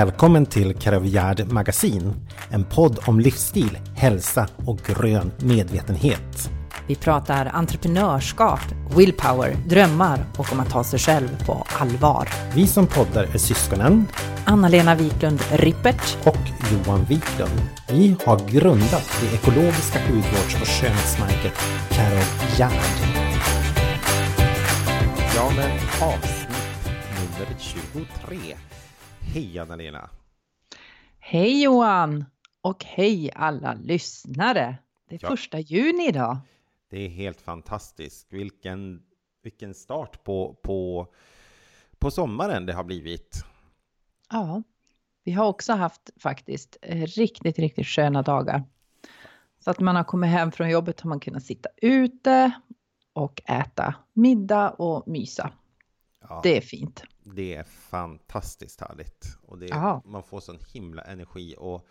Välkommen till Karavjärd Magasin, en podd om livsstil, hälsa och grön medvetenhet. Vi pratar entreprenörskap, willpower, drömmar och om att ta sig själv på allvar. Vi som poddar är syskonen Anna-Lena Wiklund Rippert och Johan Wiklund. Vi har grundat det ekologiska hudvårds och skönhetsmärket Karavjärd. Ja, men avsnitt nummer 23. Hej Anna-Lena! Hej Johan! Och hej alla lyssnare! Det är Ja. första juni idag. Det är helt fantastiskt. Vilken, vilken start på, på, på sommaren det har blivit. Ja, vi har också haft faktiskt eh, riktigt, riktigt sköna dagar. Så att man har kommit hem från jobbet har man kunnat sitta ute och äta middag och mysa. Ja, Det är fint. Det är fantastiskt härligt. Och det, man får sån himla energi och,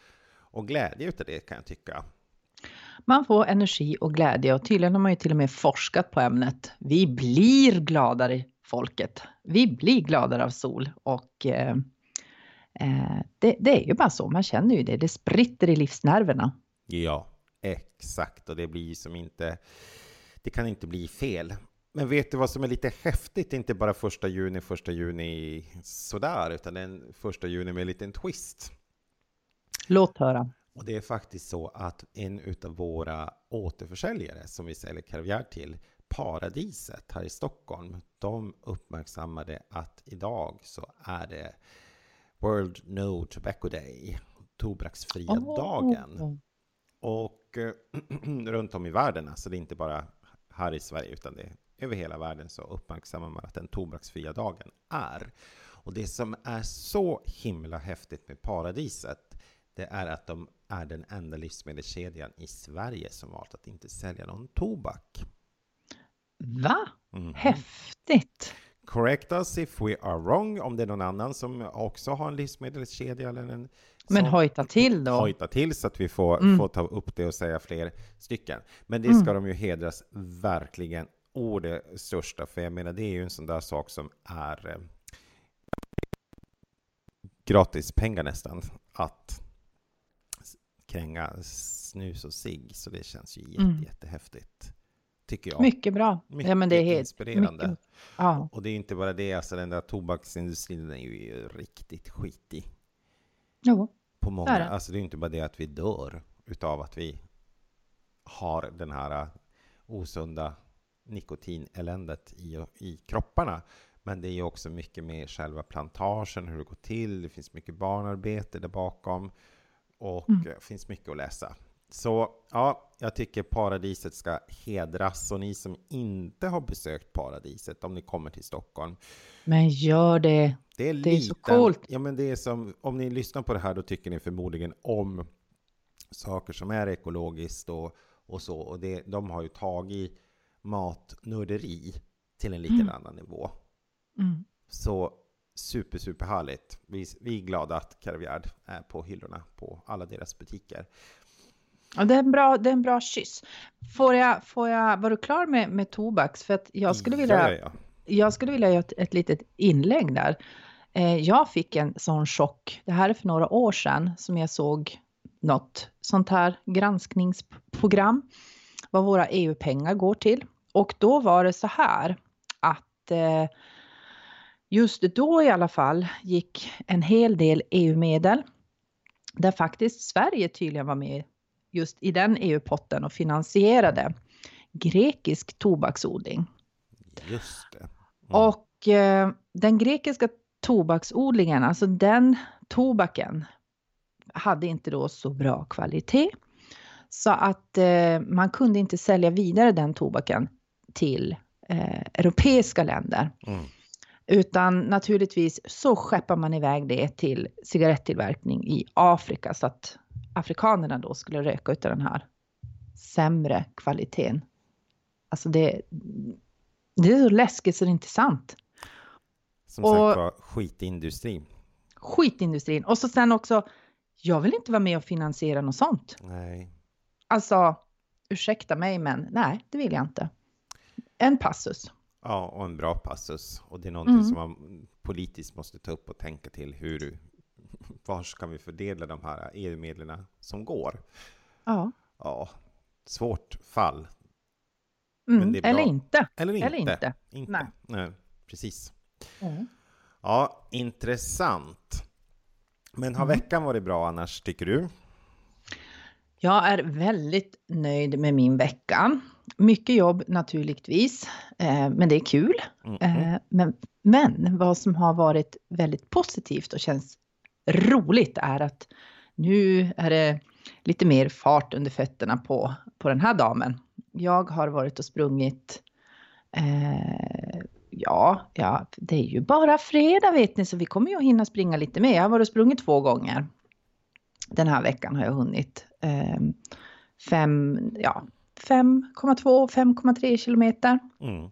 och glädje utav det kan jag tycka. Man får energi och glädje och tydligen har man ju till och med forskat på ämnet. Vi blir gladare folket. Vi blir gladare av sol och eh, eh, det, det är ju bara så, man känner ju det. Det spritter i livsnerverna. Ja, exakt. Och det blir som inte... Det kan inte bli fel. Men vet du vad som är lite häftigt? Inte bara första juni, första juni sådär, utan den första juni med en liten twist. Låt höra. Och det är faktiskt så att en utav våra återförsäljare som vi säljer kaviar till, Paradiset här i Stockholm, de uppmärksammade att idag så är det World No Tobacco Day, tobaksfria dagen. Och runt om i världen, alltså det är inte bara här i Sverige utan det är över hela världen så uppmärksammar man att den tobaksfria dagen är. Och det som är så himla häftigt med Paradiset det är att de är den enda livsmedelskedjan i Sverige som valt att inte sälja någon tobak. Va? Mhm. Häftigt! Correct us if we are wrong, om det är någon annan som också har en livsmedelskedja eller en Men hojta till då. hojta till så att vi får, Mm. får ta upp det och säga fler stycken. Men det ska de ju hedras verkligen å det största, för jag menar det är ju en sån där sak som är eh, gratis pengar nästan att kränga snus och cigg, så det känns ju jätte, Mm. jättehäftigt. Tycker jag. Mycket bra. ja, men det är helt inspirerande. mycket- Ja, Och det är inte bara det, alltså den där tobaksindustrin är ju riktigt skitig jo. på många. det. Alltså det är inte bara det att vi dör utav att vi har den här äh, osunda nikotineländet i, i kropparna. Men det är ju också mycket med själva plantagen, hur det går till. Det finns mycket barnarbete där bakom och Mm. finns mycket att läsa. Så ja, jag tycker paradiset ska hedras. Och ni som inte har besökt paradiset, om ni kommer till Stockholm, Men gör det. det är, Det är så coolt. Ja, men det är som, om ni lyssnar på det här, då tycker ni förmodligen om saker som är ekologiskt och, och så. Och det, de har ju tagit matnörderi till en liten annan nivå. Mm. Så super, super härligt. Vi, vi är glada att Karavjärd är på hyllorna på alla deras butiker. Ja, det, är en bra, det är en bra kyss. Får jag, får jag, var du klar med, med tobaks? För att jag skulle vilja, Ja, ja, ja. jag skulle vilja göra ett, ett litet inlägg där. Eh, jag fick en sån chock, det här är för några år sedan, som jag såg något sånt här granskningsprogram, vad våra EU-pengar går till. Och då var det så här att eh, just då i alla fall gick en hel del EU-medel, där faktiskt Sverige tydligen var med just i den EU-potten och finansierade grekisk tobaksodling. Just det. Mm. Och eh, den grekiska tobaksodlingen, alltså den tobaken, hade inte då så bra kvalitet. Så att eh, man kunde inte sälja vidare den tobaken till eh, europeiska länder. Mm. Utan naturligtvis så skeppar man iväg det till cigarettillverkning i Afrika så att afrikanerna då skulle röka utav den här sämre kvaliteten. Alltså det, det är så läskigt så det är inte sant. Som Och- sagt var, skitindustri. Skitindustrin. Och så sen också, jag vill inte vara med och finansiera något sånt. Nej. Alltså, ursäkta mig men nej, det vill jag inte. En passus. Ja, och en bra passus. Och det är någonting Mm. som man politiskt måste ta upp och tänka till hur, var ska vi fördela de här EU-medlen som går? Ja. Ja, svårt fall. Mm, eller inte. Eller inte. Eller inte. inte. Nej. Nej. precis. Mm. Ja, intressant. Men har mm. veckan varit bra annars, tycker du? Jag är väldigt nöjd med min vecka. Mycket jobb naturligtvis, eh, men det är kul. Eh, men, men vad som har varit väldigt positivt och känns roligt är att nu är det lite mer fart under fötterna på, på den här damen. Jag har varit och sprungit eh, Ja, ja, det är ju bara fredag vet ni, så vi kommer ju att hinna springa lite mer. Jag har varit och sprungit två gånger. Den här veckan har jag hunnit. Eh, fem, ja, 5,2-5,3 kilometer. Mm.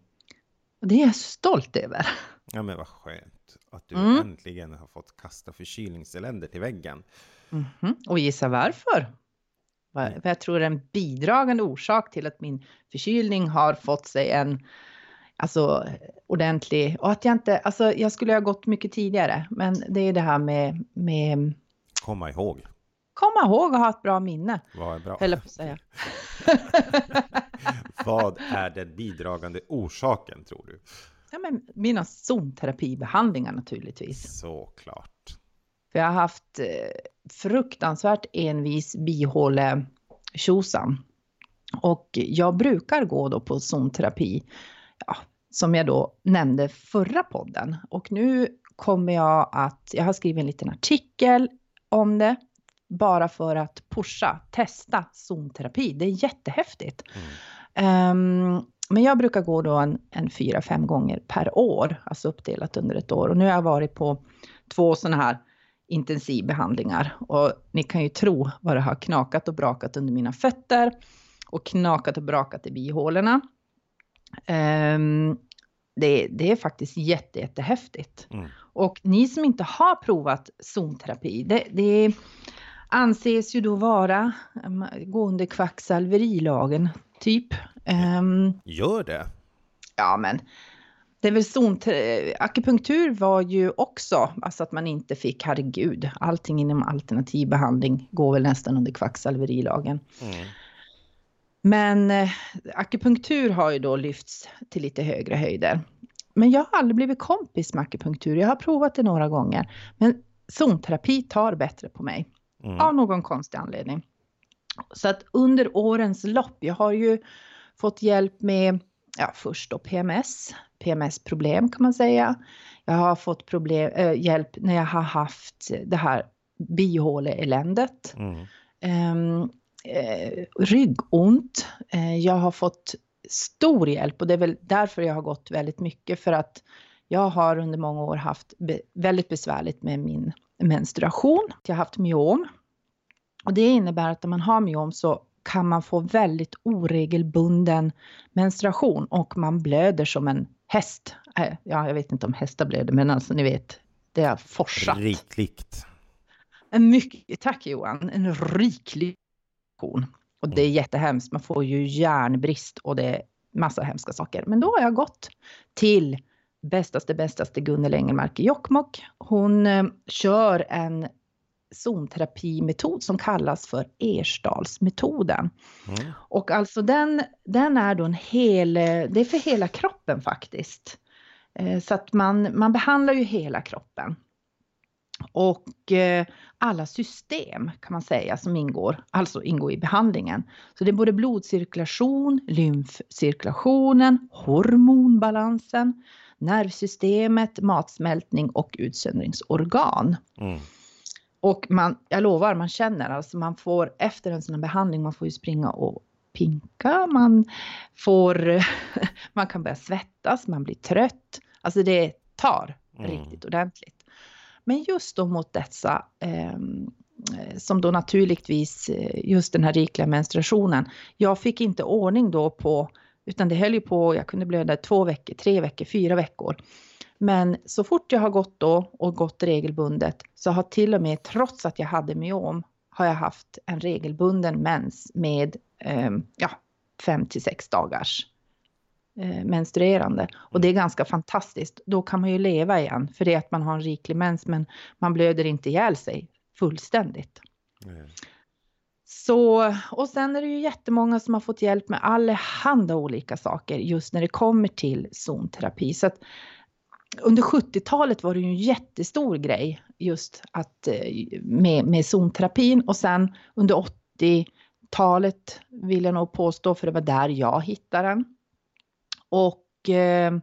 Och det är jag stolt över. Ja men vad skönt att du mm. äntligen har fått kasta förkylningseländet i väggen. Mm -hmm. Och gissa varför? Mm. jag tror är en bidragande orsak till att min förkylning har fått sig en alltså ordentlig och att jag inte, alltså jag skulle ha gått mycket tidigare, men det är det här med, med komma ihåg. Komma ihåg och ha ett bra minne. Vad är bra? Höll på säga. Vad är den bidragande orsaken tror du? Ja, men mina zonterapibehandlingar naturligtvis. Såklart. För jag har haft eh, fruktansvärt envis bihåle tjosan. Och jag brukar gå då på zonterapi, ja, som jag då nämnde förra podden. Och nu kommer jag att, jag har skrivit en liten artikel om det, bara för att pusha, testa zonterapi. Det är jättehäftigt. Mm. Um, men jag brukar gå då en, en fyra, fem gånger per år, alltså uppdelat under ett år. Och nu har jag varit på två sådana här intensivbehandlingar och ni kan ju tro vad det har knakat och brakat under mina fötter och knakat och brakat i bihålorna. Um, det, det, är faktiskt jätte, jättehäftigt. Mm. Och ni som inte har provat zonterapi, det, det anses ju då vara um, gå under kvacksalverilagen, typ. Um, Gör det? Ja, men det är väl zont akupunktur var ju också, alltså att man inte fick, herregud, allting inom alternativ behandling går väl nästan under kvacksalverilagen. Mm. Men eh, akupunktur har ju då lyfts till lite högre höjder. Men jag har aldrig blivit kompis med akupunktur. Jag har provat det några gånger. Men zonterapi tar bättre på mig. Mm. Av någon konstig anledning. Så att under årens lopp, jag har ju fått hjälp med, ja först då PMS, PMS-problem kan man säga. Jag har fått problem, äh, hjälp när jag har haft det här bihåleeländet. Mm. Um, eh, ryggont. Eh, jag har fått stor hjälp och det är väl därför jag har gått väldigt mycket för att jag har under många år haft be väldigt besvärligt med min menstruation. Jag har haft myom och det innebär att när man har myom så kan man få väldigt oregelbunden menstruation och man blöder som en häst. Äh, ja, jag vet inte om hästar blöder, men alltså ni vet, det har forsat. Rikligt. En mycket, tack Johan, en riklig och det är jättehemskt. Man får ju järnbrist och det är massa hemska saker. Men då har jag gått till bästaste, bästaste Gunnel Engelmark i Jokkmokk. Hon eh, kör en zonterapimetod som kallas för Ersdalsmetoden. Mm. Och alltså den, den är då en hel, det är för hela kroppen faktiskt. Eh, så att man, man behandlar ju hela kroppen. Och eh, alla system kan man säga som ingår, alltså ingår i behandlingen. Så det är både blodcirkulation, lymfcirkulationen, hormonbalansen, nervsystemet, matsmältning och utsöndringsorgan. Mm. Och man, jag lovar, man känner alltså man får efter en sån här behandling, man får ju springa och pinka, man får, man kan börja svettas, man blir trött. Alltså det tar mm. riktigt ordentligt. Men just då mot dessa ehm, eh, som då naturligtvis eh, just den här rikliga menstruationen. Jag fick inte ordning då på, utan det höll ju på, jag kunde blöda två veckor, tre veckor, fyra veckor. Men så fort jag har gått då och gått regelbundet så har till och med trots att jag hade myom har jag haft en regelbunden mens med eh, ja, fem till sex dagars eh, menstruerande. Och det är ganska fantastiskt. Då kan man ju leva igen, för det är att man har en riklig mens, men man blöder inte ihjäl sig fullständigt. Mm. Så, och sen är det ju jättemånga som har fått hjälp med allehanda olika saker just när det kommer till zonterapi. Så att under 70-talet var det ju en jättestor grej just att eh, med, med zonterapin och sen under 80-talet vill jag nog påstå, för det var där jag hittade den. Och eh,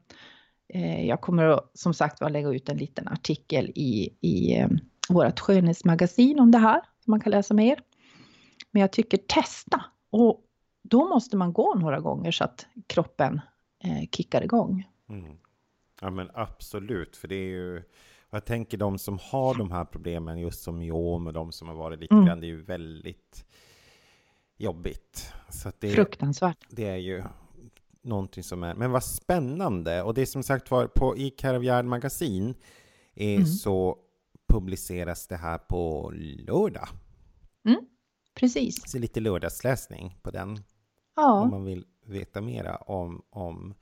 eh jag kommer som sagt var lägga ut en liten artikel i, i eh, vårt skönhetsmagasin om det här, som man kan läsa mer. Men jag tycker testa och då måste man gå några gånger så att kroppen eh, kickar igång. Mm. Ja men absolut, för det är ju jag tänker de som har de här problemen just som myom och de som har varit lite mm. grann, det är ju väldigt jobbigt. Så det, Fruktansvärt. Det är ju någonting som är, men vad spännande. Och det är som sagt var på i Karavjärd magasin eh, mm. så publiceras det här på lördag. Mm. Precis. Så lite lördagsläsning på den. Ja. Om man vill veta mera om, om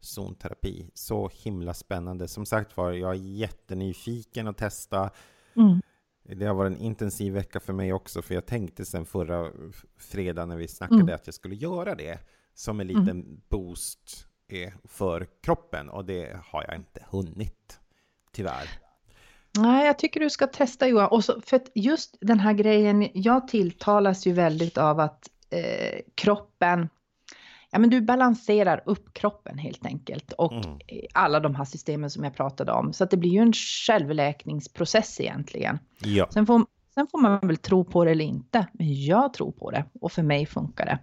zonterapi. Så himla spännande. Som sagt var, jag är jättenyfiken att testa. Mm. Det har varit en intensiv vecka för mig också, för jag tänkte sen förra fredagen när vi snackade mm. att jag skulle göra det som en liten mm. boost eh, för kroppen och det har jag inte hunnit, tyvärr. Nej, jag tycker du ska testa Johan. Och så, för just den här grejen, jag tilltalas ju väldigt av att eh, kroppen, ja men du balanserar upp kroppen helt enkelt. Och mm. alla de här systemen som jag pratade om. Så att det blir ju en självläkningsprocess egentligen. Ja. Sen, får, sen får man väl tro på det eller inte. Men jag tror på det och för mig funkar det.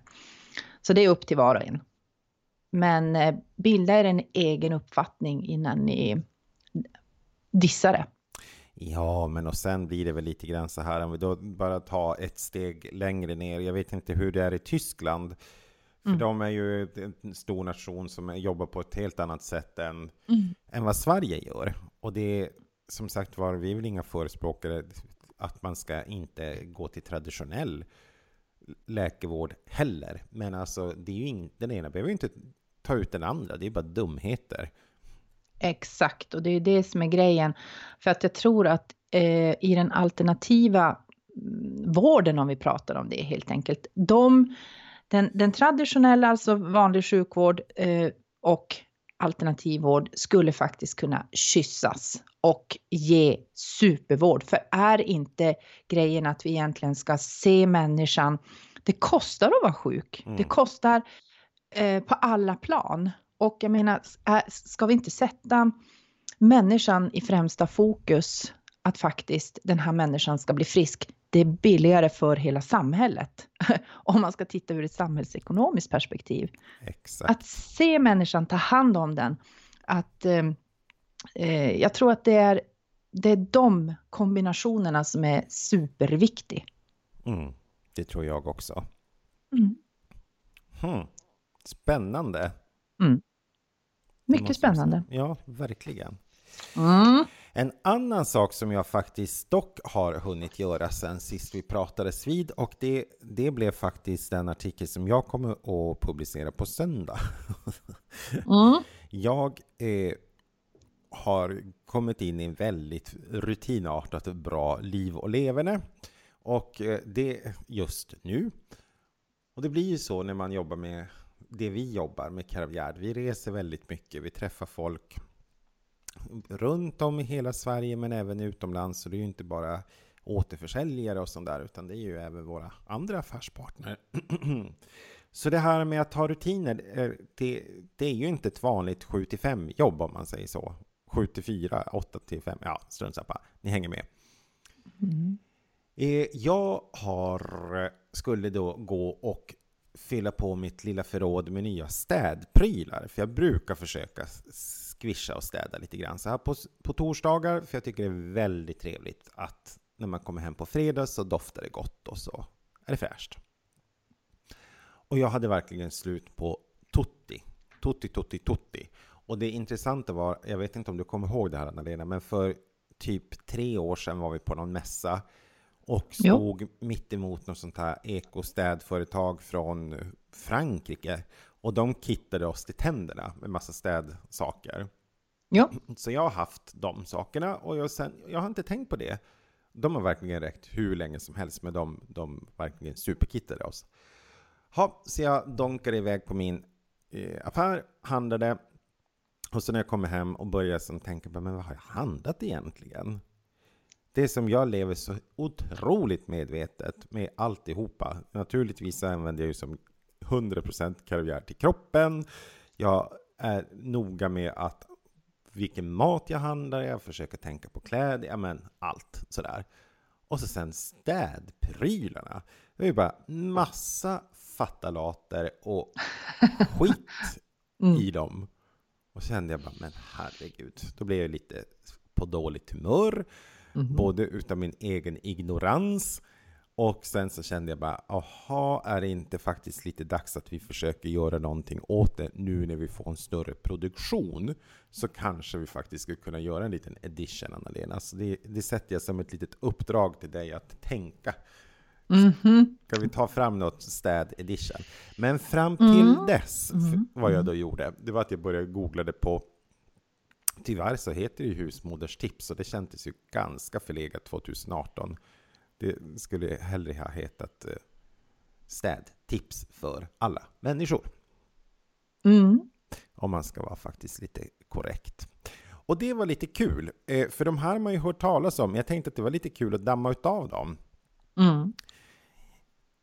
Så det är upp till var och en. Men eh, bilda er en egen uppfattning innan ni dissar det. Ja, men och sen blir det väl lite grann så här, om vi då bara tar ett steg längre ner. Jag vet inte hur det är i Tyskland. För mm. de är ju en stor nation som jobbar på ett helt annat sätt än, mm. än vad Sverige gör. Och det är som sagt var, vi är väl inga förespråkare att man ska inte gå till traditionell läkevård heller. Men alltså, det är ju in, den ena behöver ju inte ta ut den andra, det är bara dumheter. Exakt, och det är det som är grejen. För att jag tror att eh, i den alternativa mm, vården, om vi pratar om det helt enkelt, de, den, den traditionella, alltså vanlig sjukvård eh, och alternativvård skulle faktiskt kunna kyssas och ge supervård. För är inte grejen att vi egentligen ska se människan, det kostar att vara sjuk. Mm. Det kostar eh, på alla plan. Och jag menar, ska vi inte sätta människan i främsta fokus, att faktiskt den här människan ska bli frisk. Det är billigare för hela samhället. Om man ska titta ur ett samhällsekonomiskt perspektiv. Exakt. Att se människan, ta hand om den. Att, eh, eh jag tror att det är, det är de kombinationerna som är superviktiga. Mm, det tror jag också. Mm. Hmm. Spännande. Mm. Mycket spännande. Ja, verkligen. Mm. En annan sak som jag faktiskt dock har hunnit göra sen sist vi pratades vid och det, det blev faktiskt den artikel som jag kommer att publicera på söndag. Mm. Jag eh, har kommit in i en väldigt rutinartat bra liv och leverne och eh, det just nu. Och det blir ju så när man jobbar med det vi jobbar med Caravgard. Vi reser väldigt mycket, vi träffar folk runt om i hela Sverige men även utomlands. Så det är ju inte bara återförsäljare och sånt där, utan det är ju även våra andra affärspartner. Så det här med att ha rutiner, eh, det, det är ju inte ett vanligt 7 5 jobb om man säger så. 7 4, 8 5, ja strunt samma. Ni hänger med. Mm. Eh, jag har, skulle då gå och fylla på mitt lilla förråd med nya städprylar. För jag brukar försöka skvischa och städa lite grann så här på, på torsdagar. För jag tycker det är väldigt trevligt att när man kommer hem på fredag så doftar det gott och så är det fräscht. Och jag hade verkligen slut på Tutti. Tutti, Tutti, Tutti. Och det intressanta var, jag vet inte om du kommer ihåg det här Anna-Lena, men för typ tre år sedan var vi på någon mässa och stod jo. mitt emot något sånt här ekostädföretag från Frankrike. Och de kittade oss till tänderna med massa städsaker. Ja. Så jag har haft de sakerna och jag, sen, jag har inte tänkt på det. De har verkligen räckt hur länge som helst, men de, de verkligen superkittade oss. Ha, så jag donkade iväg på min eh, affär, handlade. Och så när jag kommer hem och börjar som tänka på, men vad har jag handlat egentligen? Det som jag lever så otroligt medvetet med alltihopa. Naturligtvis använder jag ju som 100% kaviar till kroppen. Jag är noga med att vilken mat jag handlar, jag försöker tänka på kläder, ja men allt sådär. Och så sen städprylarna. Det är ju bara massa fattalater och skit Mm. i dem. Och så kände jag bara, men herregud, då blev jag lite på dåligt humör. Mhm. Både utav min egen ignorans och sen så kände jag bara, aha, är det inte faktiskt lite dags att vi försöker göra någonting åt det nu när vi får en större produktion? Så kanske vi faktiskt skulle kunna göra en liten edition, Anna-Lena. Så det, det sätter jag som ett litet uppdrag till dig att tänka. Mhm. Ska vi ta fram något städ edition? Men fram till Mm. dess, Mm. f- vad jag då gjorde, det var att jag började googla det på Tyvärr så heter det ju husmoderstips och det kändes ju ganska förlegat 2018. Det skulle hellre ha hetat eh, städtips för alla människor. Mm. Om man ska vara faktiskt lite korrekt. Och det var lite kul, eh, för de här har man ju hört talas om. Jag tänkte att det var lite kul att damma utav dem. Mm.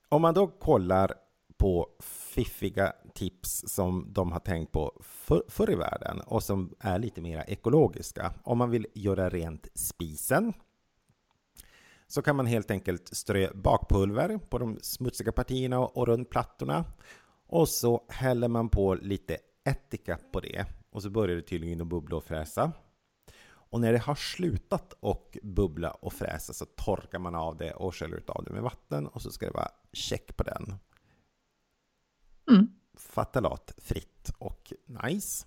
Om man då kollar på fiffiga tips som de har tänkt på för, förr i världen och som är lite mer ekologiska. Om man vill göra rent spisen så kan man helt enkelt strö bakpulver på de smutsiga partierna och, runt plattorna. Och så häller man på lite ättika på det och så börjar det tydligen att bubbla och fräsa. Och när det har slutat och bubbla och fräsa så torkar man av det och sköljer ut av det med vatten och så ska det vara check på den. Mm. Fatalat fritt och nice.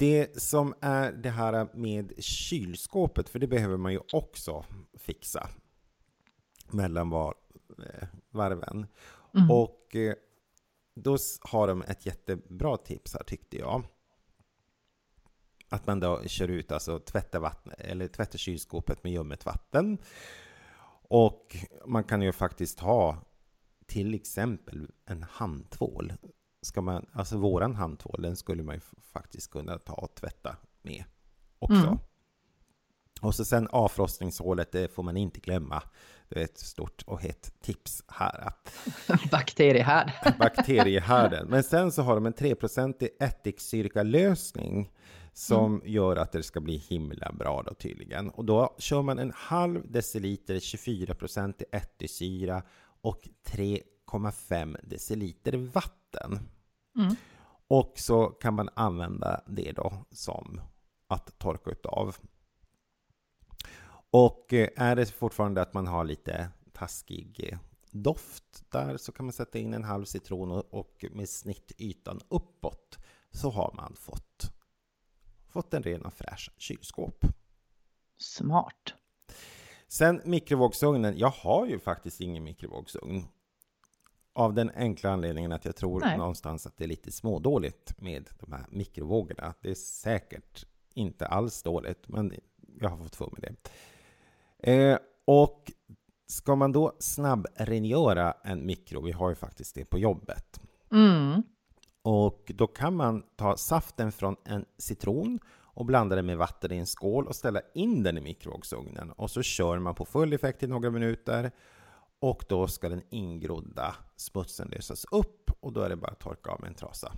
Det som är det här med kylskåpet, för det behöver man ju också fixa mellan var, eh, varven. Mm. Och eh, då har de ett jättebra tips här tyckte jag. Att man då kör ut, alltså tvätta, vatten, eller tvätta kylskåpet med ljummet vatten. Och man kan ju faktiskt ha till exempel en handtvål. Ska man, alltså våran handtvål, den skulle man ju faktiskt kunna ta och tvätta med också. Mm. Och så sen avfrostningshålet, det får man inte glömma. Det är ett stort och hett tips här. Att Bakteriehärd. bakteriehärden. Men sen så har de en 3% ättiksyrkalösning som gör att det ska bli himla bra då tydligen. Och då kör man en halv deciliter 24% ättiksyra och 3,5 deciliter vatten. Mm. Och så kan man använda det då som att torka utav. Och eh, är det fortfarande att man har lite taskig eh, doft där så kan man sätta in en halv citron och, och med snittytan uppåt så har man fått, fått en ren och fräsch kylskåp. Smart. Sen mikrovågsugnen. Jag har ju faktiskt ingen mikrovågsugn. Av den enkla anledningen att jag tror Nej. någonstans att det är lite smådåligt med de här mikrovågorna. Det är säkert inte alls dåligt, men jag har fått för mig det. Eh, och ska man då snabbrengöra en mikro, vi har ju faktiskt det på jobbet, Mm. och då kan man ta saften från en citron och blanda den med vatten i en skål och ställa in den i mikrovågsugnen. Och så kör man på full effekt i några minuter. Och då ska den ingrodda smutsen lösas upp och då är det bara att torka av med en trasa.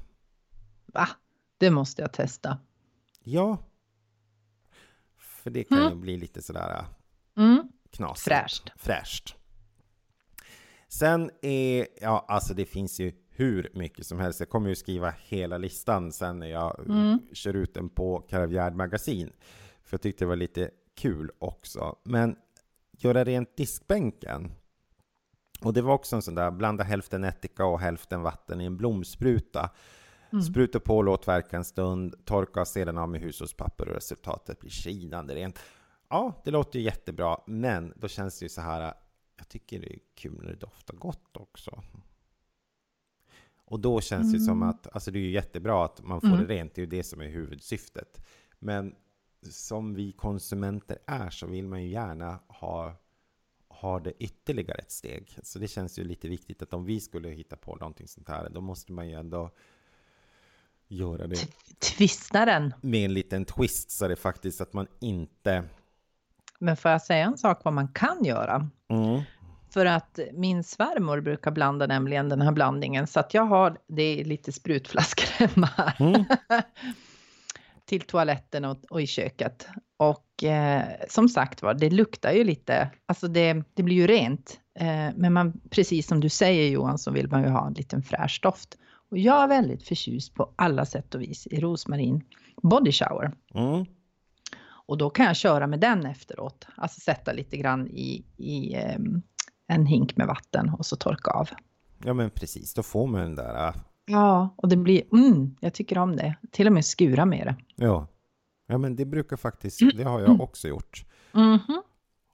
Va? Det måste jag testa. Ja. För det kan Mm. ju bli lite sådär Mm. knasigt. Fräscht. Fräscht. Sen är, ja alltså det finns ju hur mycket som helst. Jag kommer ju skriva hela listan sen när jag Mm. kör ut den på Karavjärd magasin. För jag tyckte det var lite kul också. Men göra rent diskbänken. Och det var också en sån där, blanda hälften ättika och hälften vatten i en blomspruta. Mm. Spruta på, låt verka en stund, torka sedan av med hushållspapper och resultatet blir skinande rent. Ja, det låter ju jättebra, men då känns det ju så här, jag tycker det är kul när det doftar gott också. Och då känns det som Mm. att, alltså det är ju jättebra att man får Mm. det rent, det är ju det som är huvudsyftet. Men som vi konsumenter är så vill man ju gärna ha, ha det ytterligare ett steg. Så det känns ju lite viktigt att om vi skulle hitta på någonting sånt här, då måste man ju ändå göra det Twista den. med en liten twist så det faktiskt att man inte... Men får jag säga en sak vad man kan göra? Mm. För att min svärmor brukar blanda nämligen den här blandningen så att jag har, det är lite sprutflaskor hemma. Mm. till toaletten och, och i köket. Och eh, som sagt var, det luktar ju lite, alltså det, det blir ju rent. Eh, men man, precis som du säger Johan så vill man ju ha en liten fräsch doft. Och jag är väldigt förtjust på alla sätt och vis i rosmarin body shower. Mm. Och då kan jag köra med den efteråt. Alltså sätta lite grann i, i eh, en hink med vatten och så torka av. Ja men precis, då får man den där... Ja, och det blir, mm, jag tycker om det. Till och med skura med det. Ja. ja, men det brukar faktiskt, det har jag också gjort. Mhm.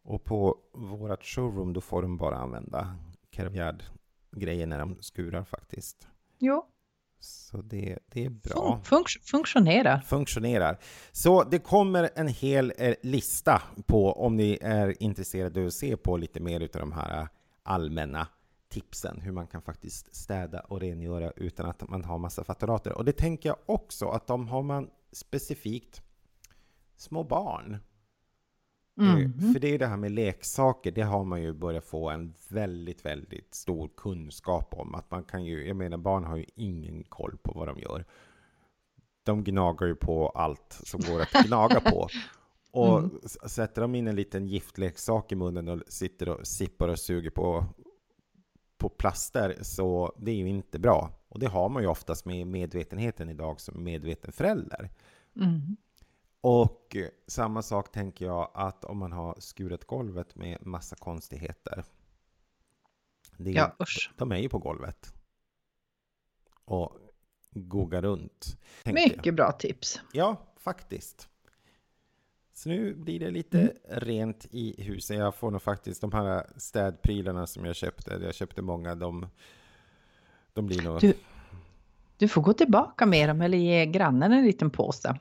Och på vårat showroom då får de bara använda Caviard-grejer när de skurar faktiskt. Jo, Så det, det är bra. fun- funktionerar. Funktionerar. Så det kommer en hel eh, lista på om ni är intresserade av att se på lite mer av de här eh, allmänna tipsen, hur man kan faktiskt städa och rengöra utan att man har massa fatturater. Och det tänker jag också att de har man specifikt små barn. Eh, Mhm. För det är det här med leksaker, det har man ju börjat få en väldigt, väldigt stor kunskap om. Att man kan ju, jag menar barn har ju ingen koll på vad de gör. De gnagar ju på allt som går att gnaga på. Och Mm. sätter de in en liten giftleksak i munnen och sitter och sippar och suger på, på plaster, så det är ju inte bra. Och det har man ju oftast med medvetenheten idag som medveten förälder. Mm. Och samma sak tänker jag att om man har skurit golvet med massa konstigheter. Det Ja, usch. De är ju på golvet. Och gogar runt. tänkte jag. Mycket bra tips. Ja, faktiskt. Så nu blir det lite Mm. rent i huset. Jag får nog faktiskt de här städprylarna som jag köpte. Jag köpte många. De, de blir nog... Du- Du får gå tillbaka med dem eller ge grannen en liten påse.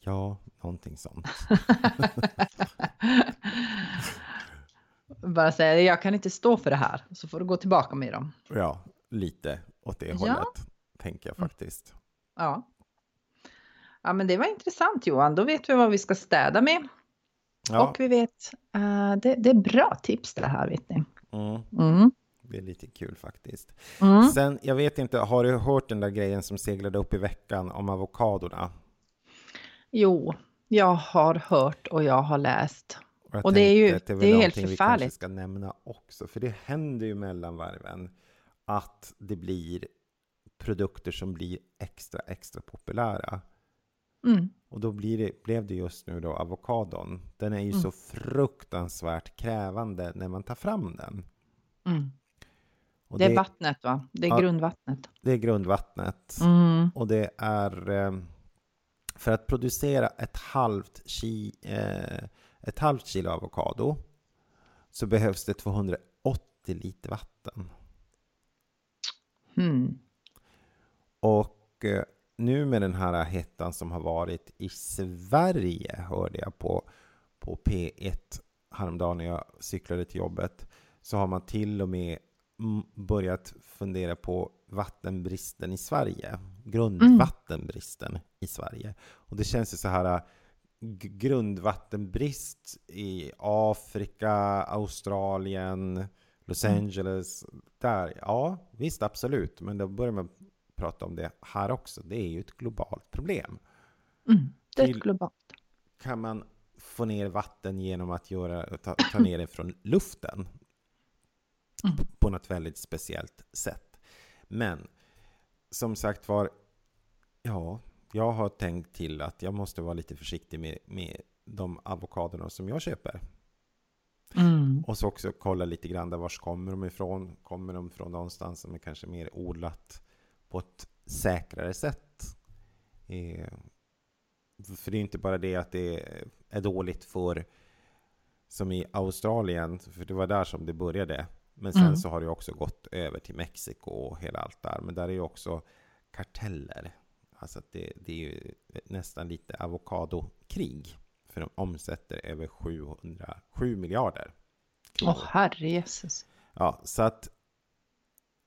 Ja, någonting sånt. Bara säga, jag kan inte stå för det här. Så får du gå tillbaka med dem. Ja, lite åt det Ja. hållet. Tänker jag faktiskt. Ja. Ja, men det var intressant Johan. Då vet vi vad vi ska städa med. Ja, Och vi vet, eh, det, det är bra tips det här vet ni. mm, Mm. det är lite kul faktiskt. Mm. Sen, jag vet inte, har du hört den där grejen som seglade upp i veckan om avokadorna? Jo, jag har hört och jag har läst. jag Och det är ju- tänkte att det är helt någonting vi förfärligt. kanske ska nämna också, för det händer ju mellan varven att det blir produkter som blir extra, extra populära. Mm. Och då det, blev det just nu då avokadon. Den är ju Mm. så fruktansvärt krävande när man tar fram den. Mm. Och Det är vattnet va? Det är Ja. grundvattnet. det är grundvattnet. Mm. Och det är eh, för att producera ett halvt, ki, eh, ett halvt kilo avokado så behövs det 280 liter vatten. Mm. Och eh, nu med den här hettan som har varit i Sverige hörde jag på, på P1 häromdagen när jag cyklade till jobbet så har man till och med mm, börjat fundera på vattenbristen i Sverige. Grundvattenbristen i Sverige. Och det känns ju så här grundvattenbrist i Afrika, Australien, Los Angeles. Där, ja visst absolut. Men då börjar man prata om det här också. Det är ju ett globalt problem. Mm. Det är ett globalt. Kan man få ner vatten genom att göra, ta, ta ner det från luften Mm. på något väldigt speciellt sätt. Men som sagt var, ja, jag har tänkt till att jag måste vara lite försiktig med, med de avokadorna som jag köper. Mm. Och så också kolla lite grann där vars kommer de ifrån? Kommer de från någonstans som är kanske mer odlat på ett säkrare sätt? Eh, för det är inte bara det att det är dåligt för som i Australien, för det var där som det började. Men sen mm. så har det också gått över till Mexiko och hela allt där. Men där är ju också karteller. Alltså det, det är ju nästan lite avokadokrig. För de omsätter över 707 miljarder. Åh oh, herrejösses. Ja, så att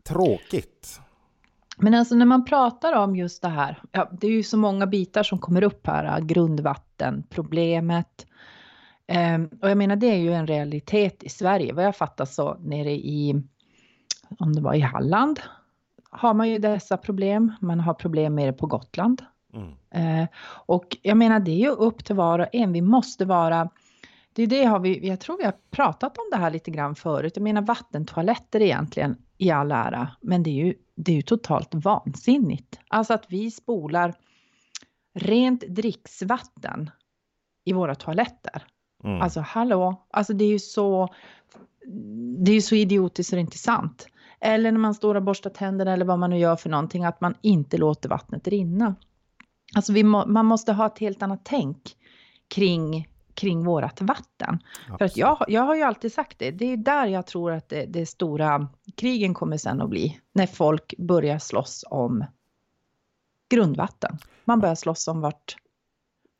tråkigt. Men alltså när man pratar om just det här, ja, det är ju så många bitar som kommer upp här, grundvattenproblemet. Um, och jag menar det är ju en realitet i Sverige, vad jag fattar så nere i, om det var i Halland, har man ju dessa problem. Man har problem med det på Gotland. Mm. Uh, och jag menar det är ju upp till var och en, vi måste vara det det har vi, jag tror vi har pratat om det här lite grann förut. Jag menar vattentoaletter egentligen i all ära, men det är ju, det är ju totalt vansinnigt. Alltså att vi spolar rent dricksvatten i våra toaletter. Mm. Alltså hallå, alltså det är ju så, det är ju så idiotiskt så det är inte sant. Eller när man står och borstar tänderna eller vad man nu gör för någonting, att man inte låter vattnet rinna. Alltså må, man måste ha ett helt annat tänk kring kring vårat vatten. Absolut. För att jag, jag har ju alltid sagt det, det är där jag tror att det, det stora krigen kommer sen att bli. När folk börjar slåss om grundvatten. Man börjar slåss om vart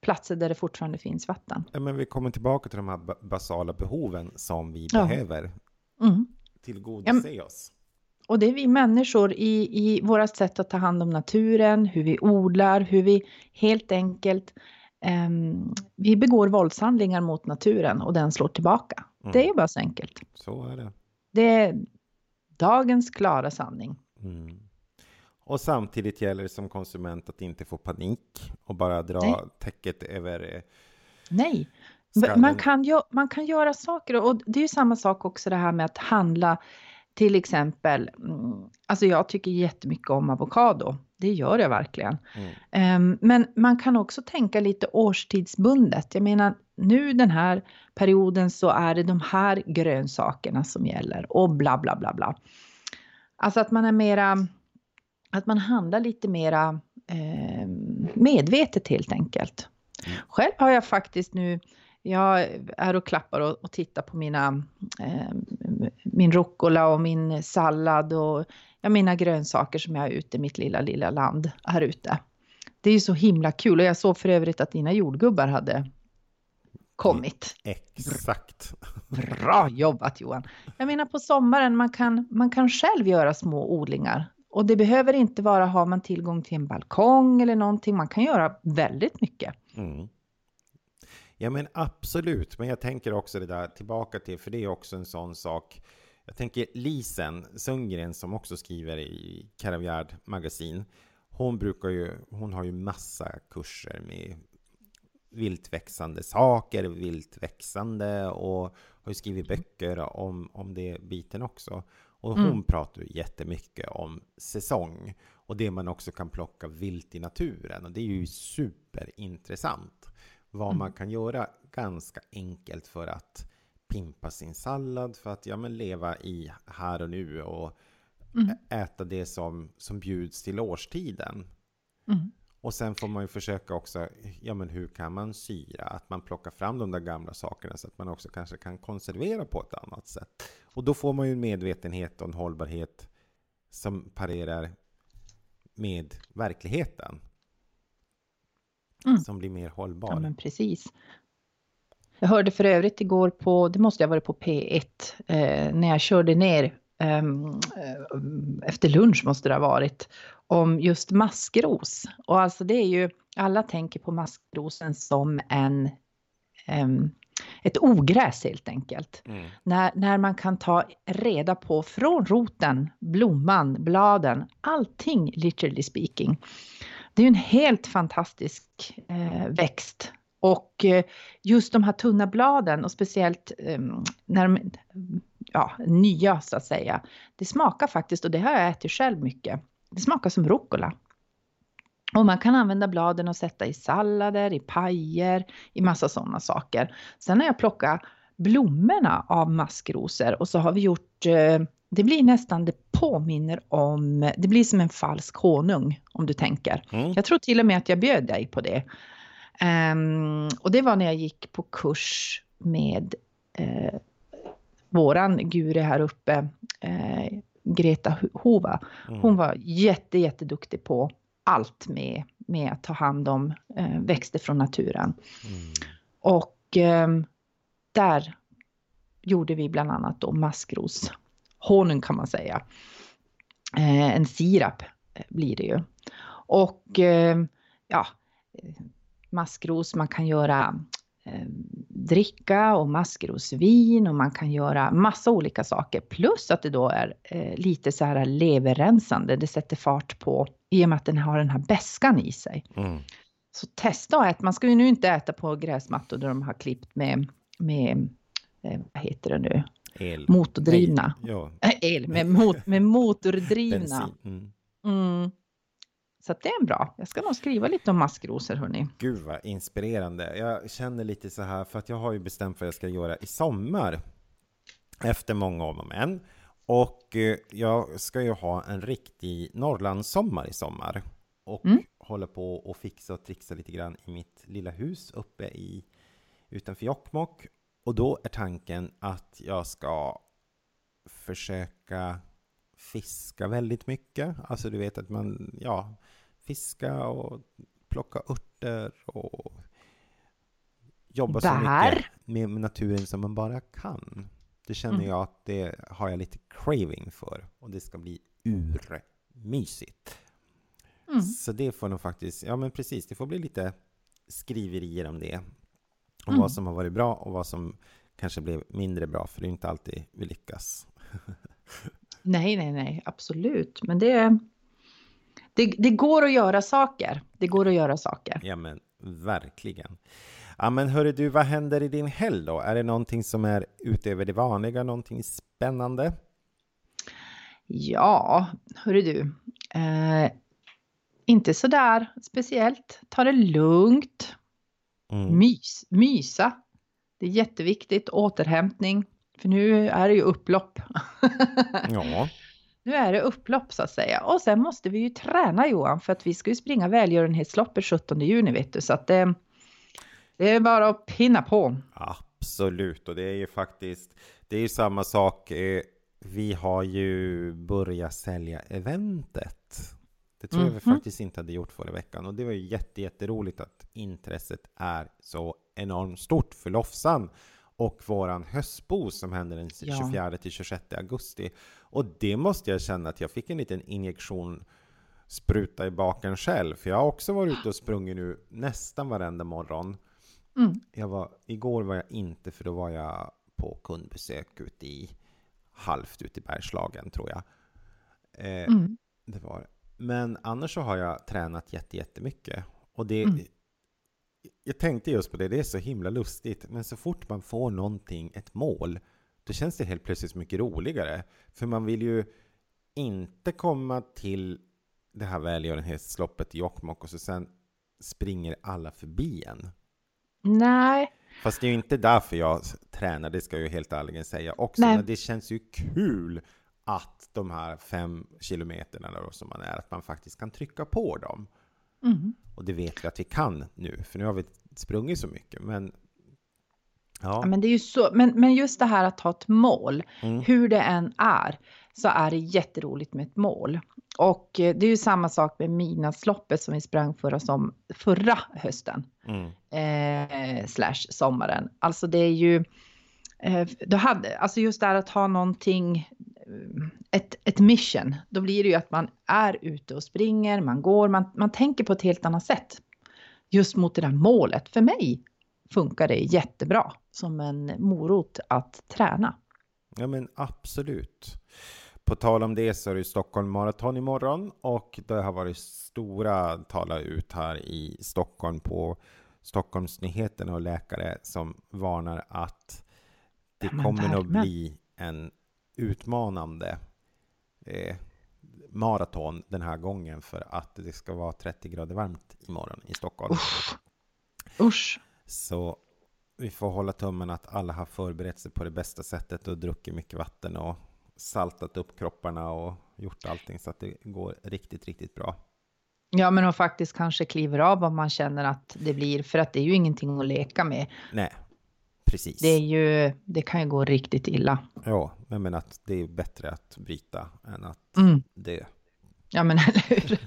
platser där det fortfarande finns vatten. Ja, men vi kommer tillbaka till de här basala behoven som vi ja. behöver mm. tillgodose ja, oss. Och det är vi människor i, i vårt sätt att ta hand om naturen, hur vi odlar, hur vi helt enkelt vi begår våldshandlingar mot naturen och den slår tillbaka. Mm. Det är bara så enkelt. Så är det. Det är dagens klara sanning. Mm. Och samtidigt gäller det som konsument att inte få panik och bara dra Nej. täcket över. Eh, Nej, man kan, ju, man kan göra saker och det är ju samma sak också det här med att handla till exempel. Mm, alltså jag tycker jättemycket om avokado det gör jag verkligen. Mm. Um, men man kan också tänka lite årstidsbundet. Jag menar, nu den här perioden så är det de här grönsakerna som gäller och bla bla bla bla. Alltså att man är mera, att man handlar lite mera eh, medvetet helt enkelt. Mm. Själv har jag faktiskt nu, jag är och klappar och, och tittar på mina, eh, min rucola och min sallad och ja, mina grönsaker som jag har ute i mitt lilla, lilla land här ute. Det är ju så himla kul och jag såg för övrigt att dina jordgubbar hade kommit. Exakt. Bra jobbat Johan. Jag menar på sommaren, man kan, man kan själv göra små odlingar. Och det behöver inte vara, har man tillgång till en balkong eller någonting, man kan göra väldigt mycket. Mm. Ja men absolut, men jag tänker också det där tillbaka till, för det är också en sån sak jag tänker Lisen Sundgren som också skriver i Karavjärd magasin. Hon brukar ju, hon har ju massa kurser med viltväxande saker, viltväxande och har ju skrivit böcker om, om det biten också. Och hon mm. pratar ju jättemycket om säsong och det man också kan plocka vilt i naturen. Och det är ju superintressant vad mm. man kan göra ganska enkelt för att pimpa sin sallad för att ja, men leva i här och nu och mm. äta det som, som bjuds till årstiden. Mm. Och sen får man ju försöka också, ja men hur kan man syra? Att man plockar fram de där gamla sakerna så att man också kanske kan konservera på ett annat sätt. Och då får man ju en medvetenhet och en hållbarhet som parerar med verkligheten. Mm. Som blir mer hållbar. Ja men precis. Jag hörde för övrigt igår på, det måste ha varit på P1, eh, när jag körde ner ehm, eh, efter lunch måste det ha varit, om just maskros. Och alltså det är ju, alla tänker på maskrosen som en eh, ett ogräs helt enkelt. Mm. När, när man kan ta reda på från roten, blomman, bladen, allting literally speaking. Det är ju en helt fantastisk eh, växt och eh, just de här tunna bladen och speciellt ehm, när de ja, nya så att säga. Det smakar faktiskt, och det har jag ätit själv mycket, det smakar som rucola. Och man kan använda bladen och sätta i sallader, i pajer, i massa sådana saker. Sen har jag plockat blommorna av maskrosor och så har vi gjort, eh, det blir nästan, det påminner om, det blir som en falsk honung om du tänker. Mm. Jag tror till och med att jag bjöd dig på det. Um, och det var när jag gick på kurs med uh, våran guru här uppe, Greta Hova. Hon mm. var jätte, jätteduktig på allt med, med att ta hand om eh, växter från naturen. Mm. Och eh, där gjorde vi bland annat då maskros honung kan man säga. Eh, en sirap blir det ju. Och eh, ja, maskros, man kan göra eh, dricka och maskrosvin och man kan göra massa olika saker. Plus att det då är eh, lite så här leverrensande. Det sätter fart på i och med att den har den här bäskan i sig. Mm. Så testa att äta. Man ska ju nu inte äta på gräsmattor där de har klippt med, med eh, vad heter det nu? El. Motordrivna. Nej, ja. El, med, mot, med motordrivna. Mm. Så det är bra. Jag ska nog skriva lite om maskrosor hörni. Gud vad inspirerande. Jag känner lite så här för att jag har ju bestämt vad jag ska göra i sommar. Efter många om och men. Och eh, jag ska ju ha en riktig Norrlandssommar i sommar. Och mm. håller på och fixa och trixa lite grann i mitt lilla hus uppe i utanför Jokkmokk. Och då är tanken att jag ska försöka fiska väldigt mycket. Alltså du vet att man, ja, fiska och plocka örter och jobba så mycket med naturen som man bara kan. Det känner mm. jag att det har jag lite craving för och det ska bli urmysigt. Mm. Så det får nog faktiskt, ja men precis, det får bli lite skriverier om det. Om mm. vad som har varit bra och vad som kanske blev mindre bra, för det är inte alltid vi lyckas. nej, nej, nej, absolut. Men det, det, det går att göra saker. Det går att göra saker. Ja, men verkligen. Ja, men hörru du, vad händer i din helg då? Är det någonting som är utöver det vanliga, någonting spännande? Ja, hörru du. Eh, inte så där speciellt. Ta det lugnt. Mm. Mys, mysa. Det är jätteviktigt. Återhämtning. För nu är det ju upplopp. ja. Nu är det upplopp så att säga. Och sen måste vi ju träna Johan för att vi ska ju springa välgörenhetsloppet 17 juni vet du. Så att det, det är bara att pinna på. Absolut, och det är ju faktiskt, det är ju samma sak. Eh, vi har ju börjat sälja eventet. Det tror mm -hmm. jag vi mhm. faktiskt inte hade gjort förra veckan. Och det var ju jätte, jätteroligt att intresset är så enormt stort för Lofsan och våran höstbo som händer den 24 ja. till 26 augusti. Och det måste jag känna att jag fick en liten injektion spruta i baken själv. För jag har också varit ute och sprungit nu nästan varenda morgon. Mm. Jag var, igår var jag inte, för då var jag på kundbesök ute i halvt ute i Bergslagen tror jag. Eh, mm. Det var Men annars så har jag tränat jättemycket. Och det, mm jag tänkte just på det, det är så himla lustigt, men så fort man får någonting, ett mål, då känns det helt plötsligt mycket roligare. För man vill ju inte komma till det här välgörenhetsloppet i Jokkmokk och så sen springer alla förbi en. Nej. Fast det är ju inte därför jag tränar, det ska jag ju helt ärligen säga också. Nej. Men det känns ju kul att de här fem kilometerna då som man är, att man faktiskt kan trycka på dem. Mm. Och det vet vi att vi kan nu, för nu har vi sprungit så mycket. Men Ja. ja. men, det är ju så, men, men just det här att ha ett mål, mm. hur det än är, så är det jätteroligt med ett mål. Och eh, det är ju samma sak med Midnattsloppet som vi sprang förra, som, förra hösten. Mm. Eh, slash sommaren. Alltså det är ju, eh, hade, alltså just det här att ha någonting ett, ett mission, då blir det ju att man är ute och springer, man går, man, man tänker på ett helt annat sätt. Just mot det där målet. För mig funkar det jättebra som en morot att träna. Ja men absolut. På tal om det så är det Stockholm Marathon imorgon och det har varit stora talar ut här i Stockholm på Stockholmsnyheterna och läkare som varnar att det kommer nog bli en utmanande eh, maraton den här gången för att det ska vara 30 grader varmt imorgon i Stockholm. Usch. Usch. Så vi får hålla tummen att alla har förberett sig på det bästa sättet och druckit mycket vatten och saltat upp kropparna och gjort allting så att det går riktigt, riktigt bra. Ja, men och faktiskt kanske kliver av om man känner att det blir, för att det är ju ingenting att leka med. Nej, Precis. Det, är ju, det kan ju gå riktigt illa. Ja, men att det är bättre att bryta än att Mm. dö. Ja, men eller hur?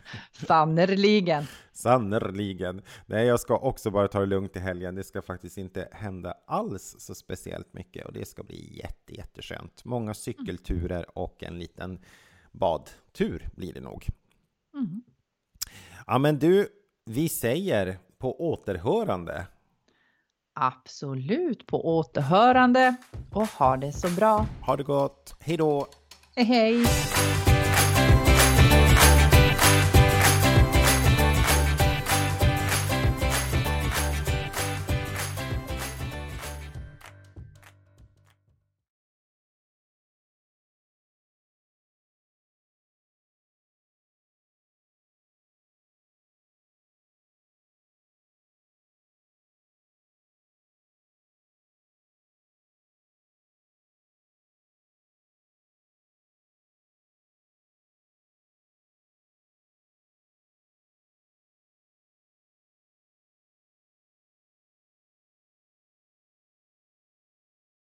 Sannerligen. Sannerligen. Nej, jag ska också bara ta det lugnt i helgen. Det ska faktiskt inte hända alls så speciellt mycket och det ska bli jätte, jätteskönt. Många cykelturer och en liten badtur blir det nog. Mm. Ja, men du, vi säger på återhörande. Absolut på återhörande och ha det så bra. Ha det gott. Hej då! Hej hej!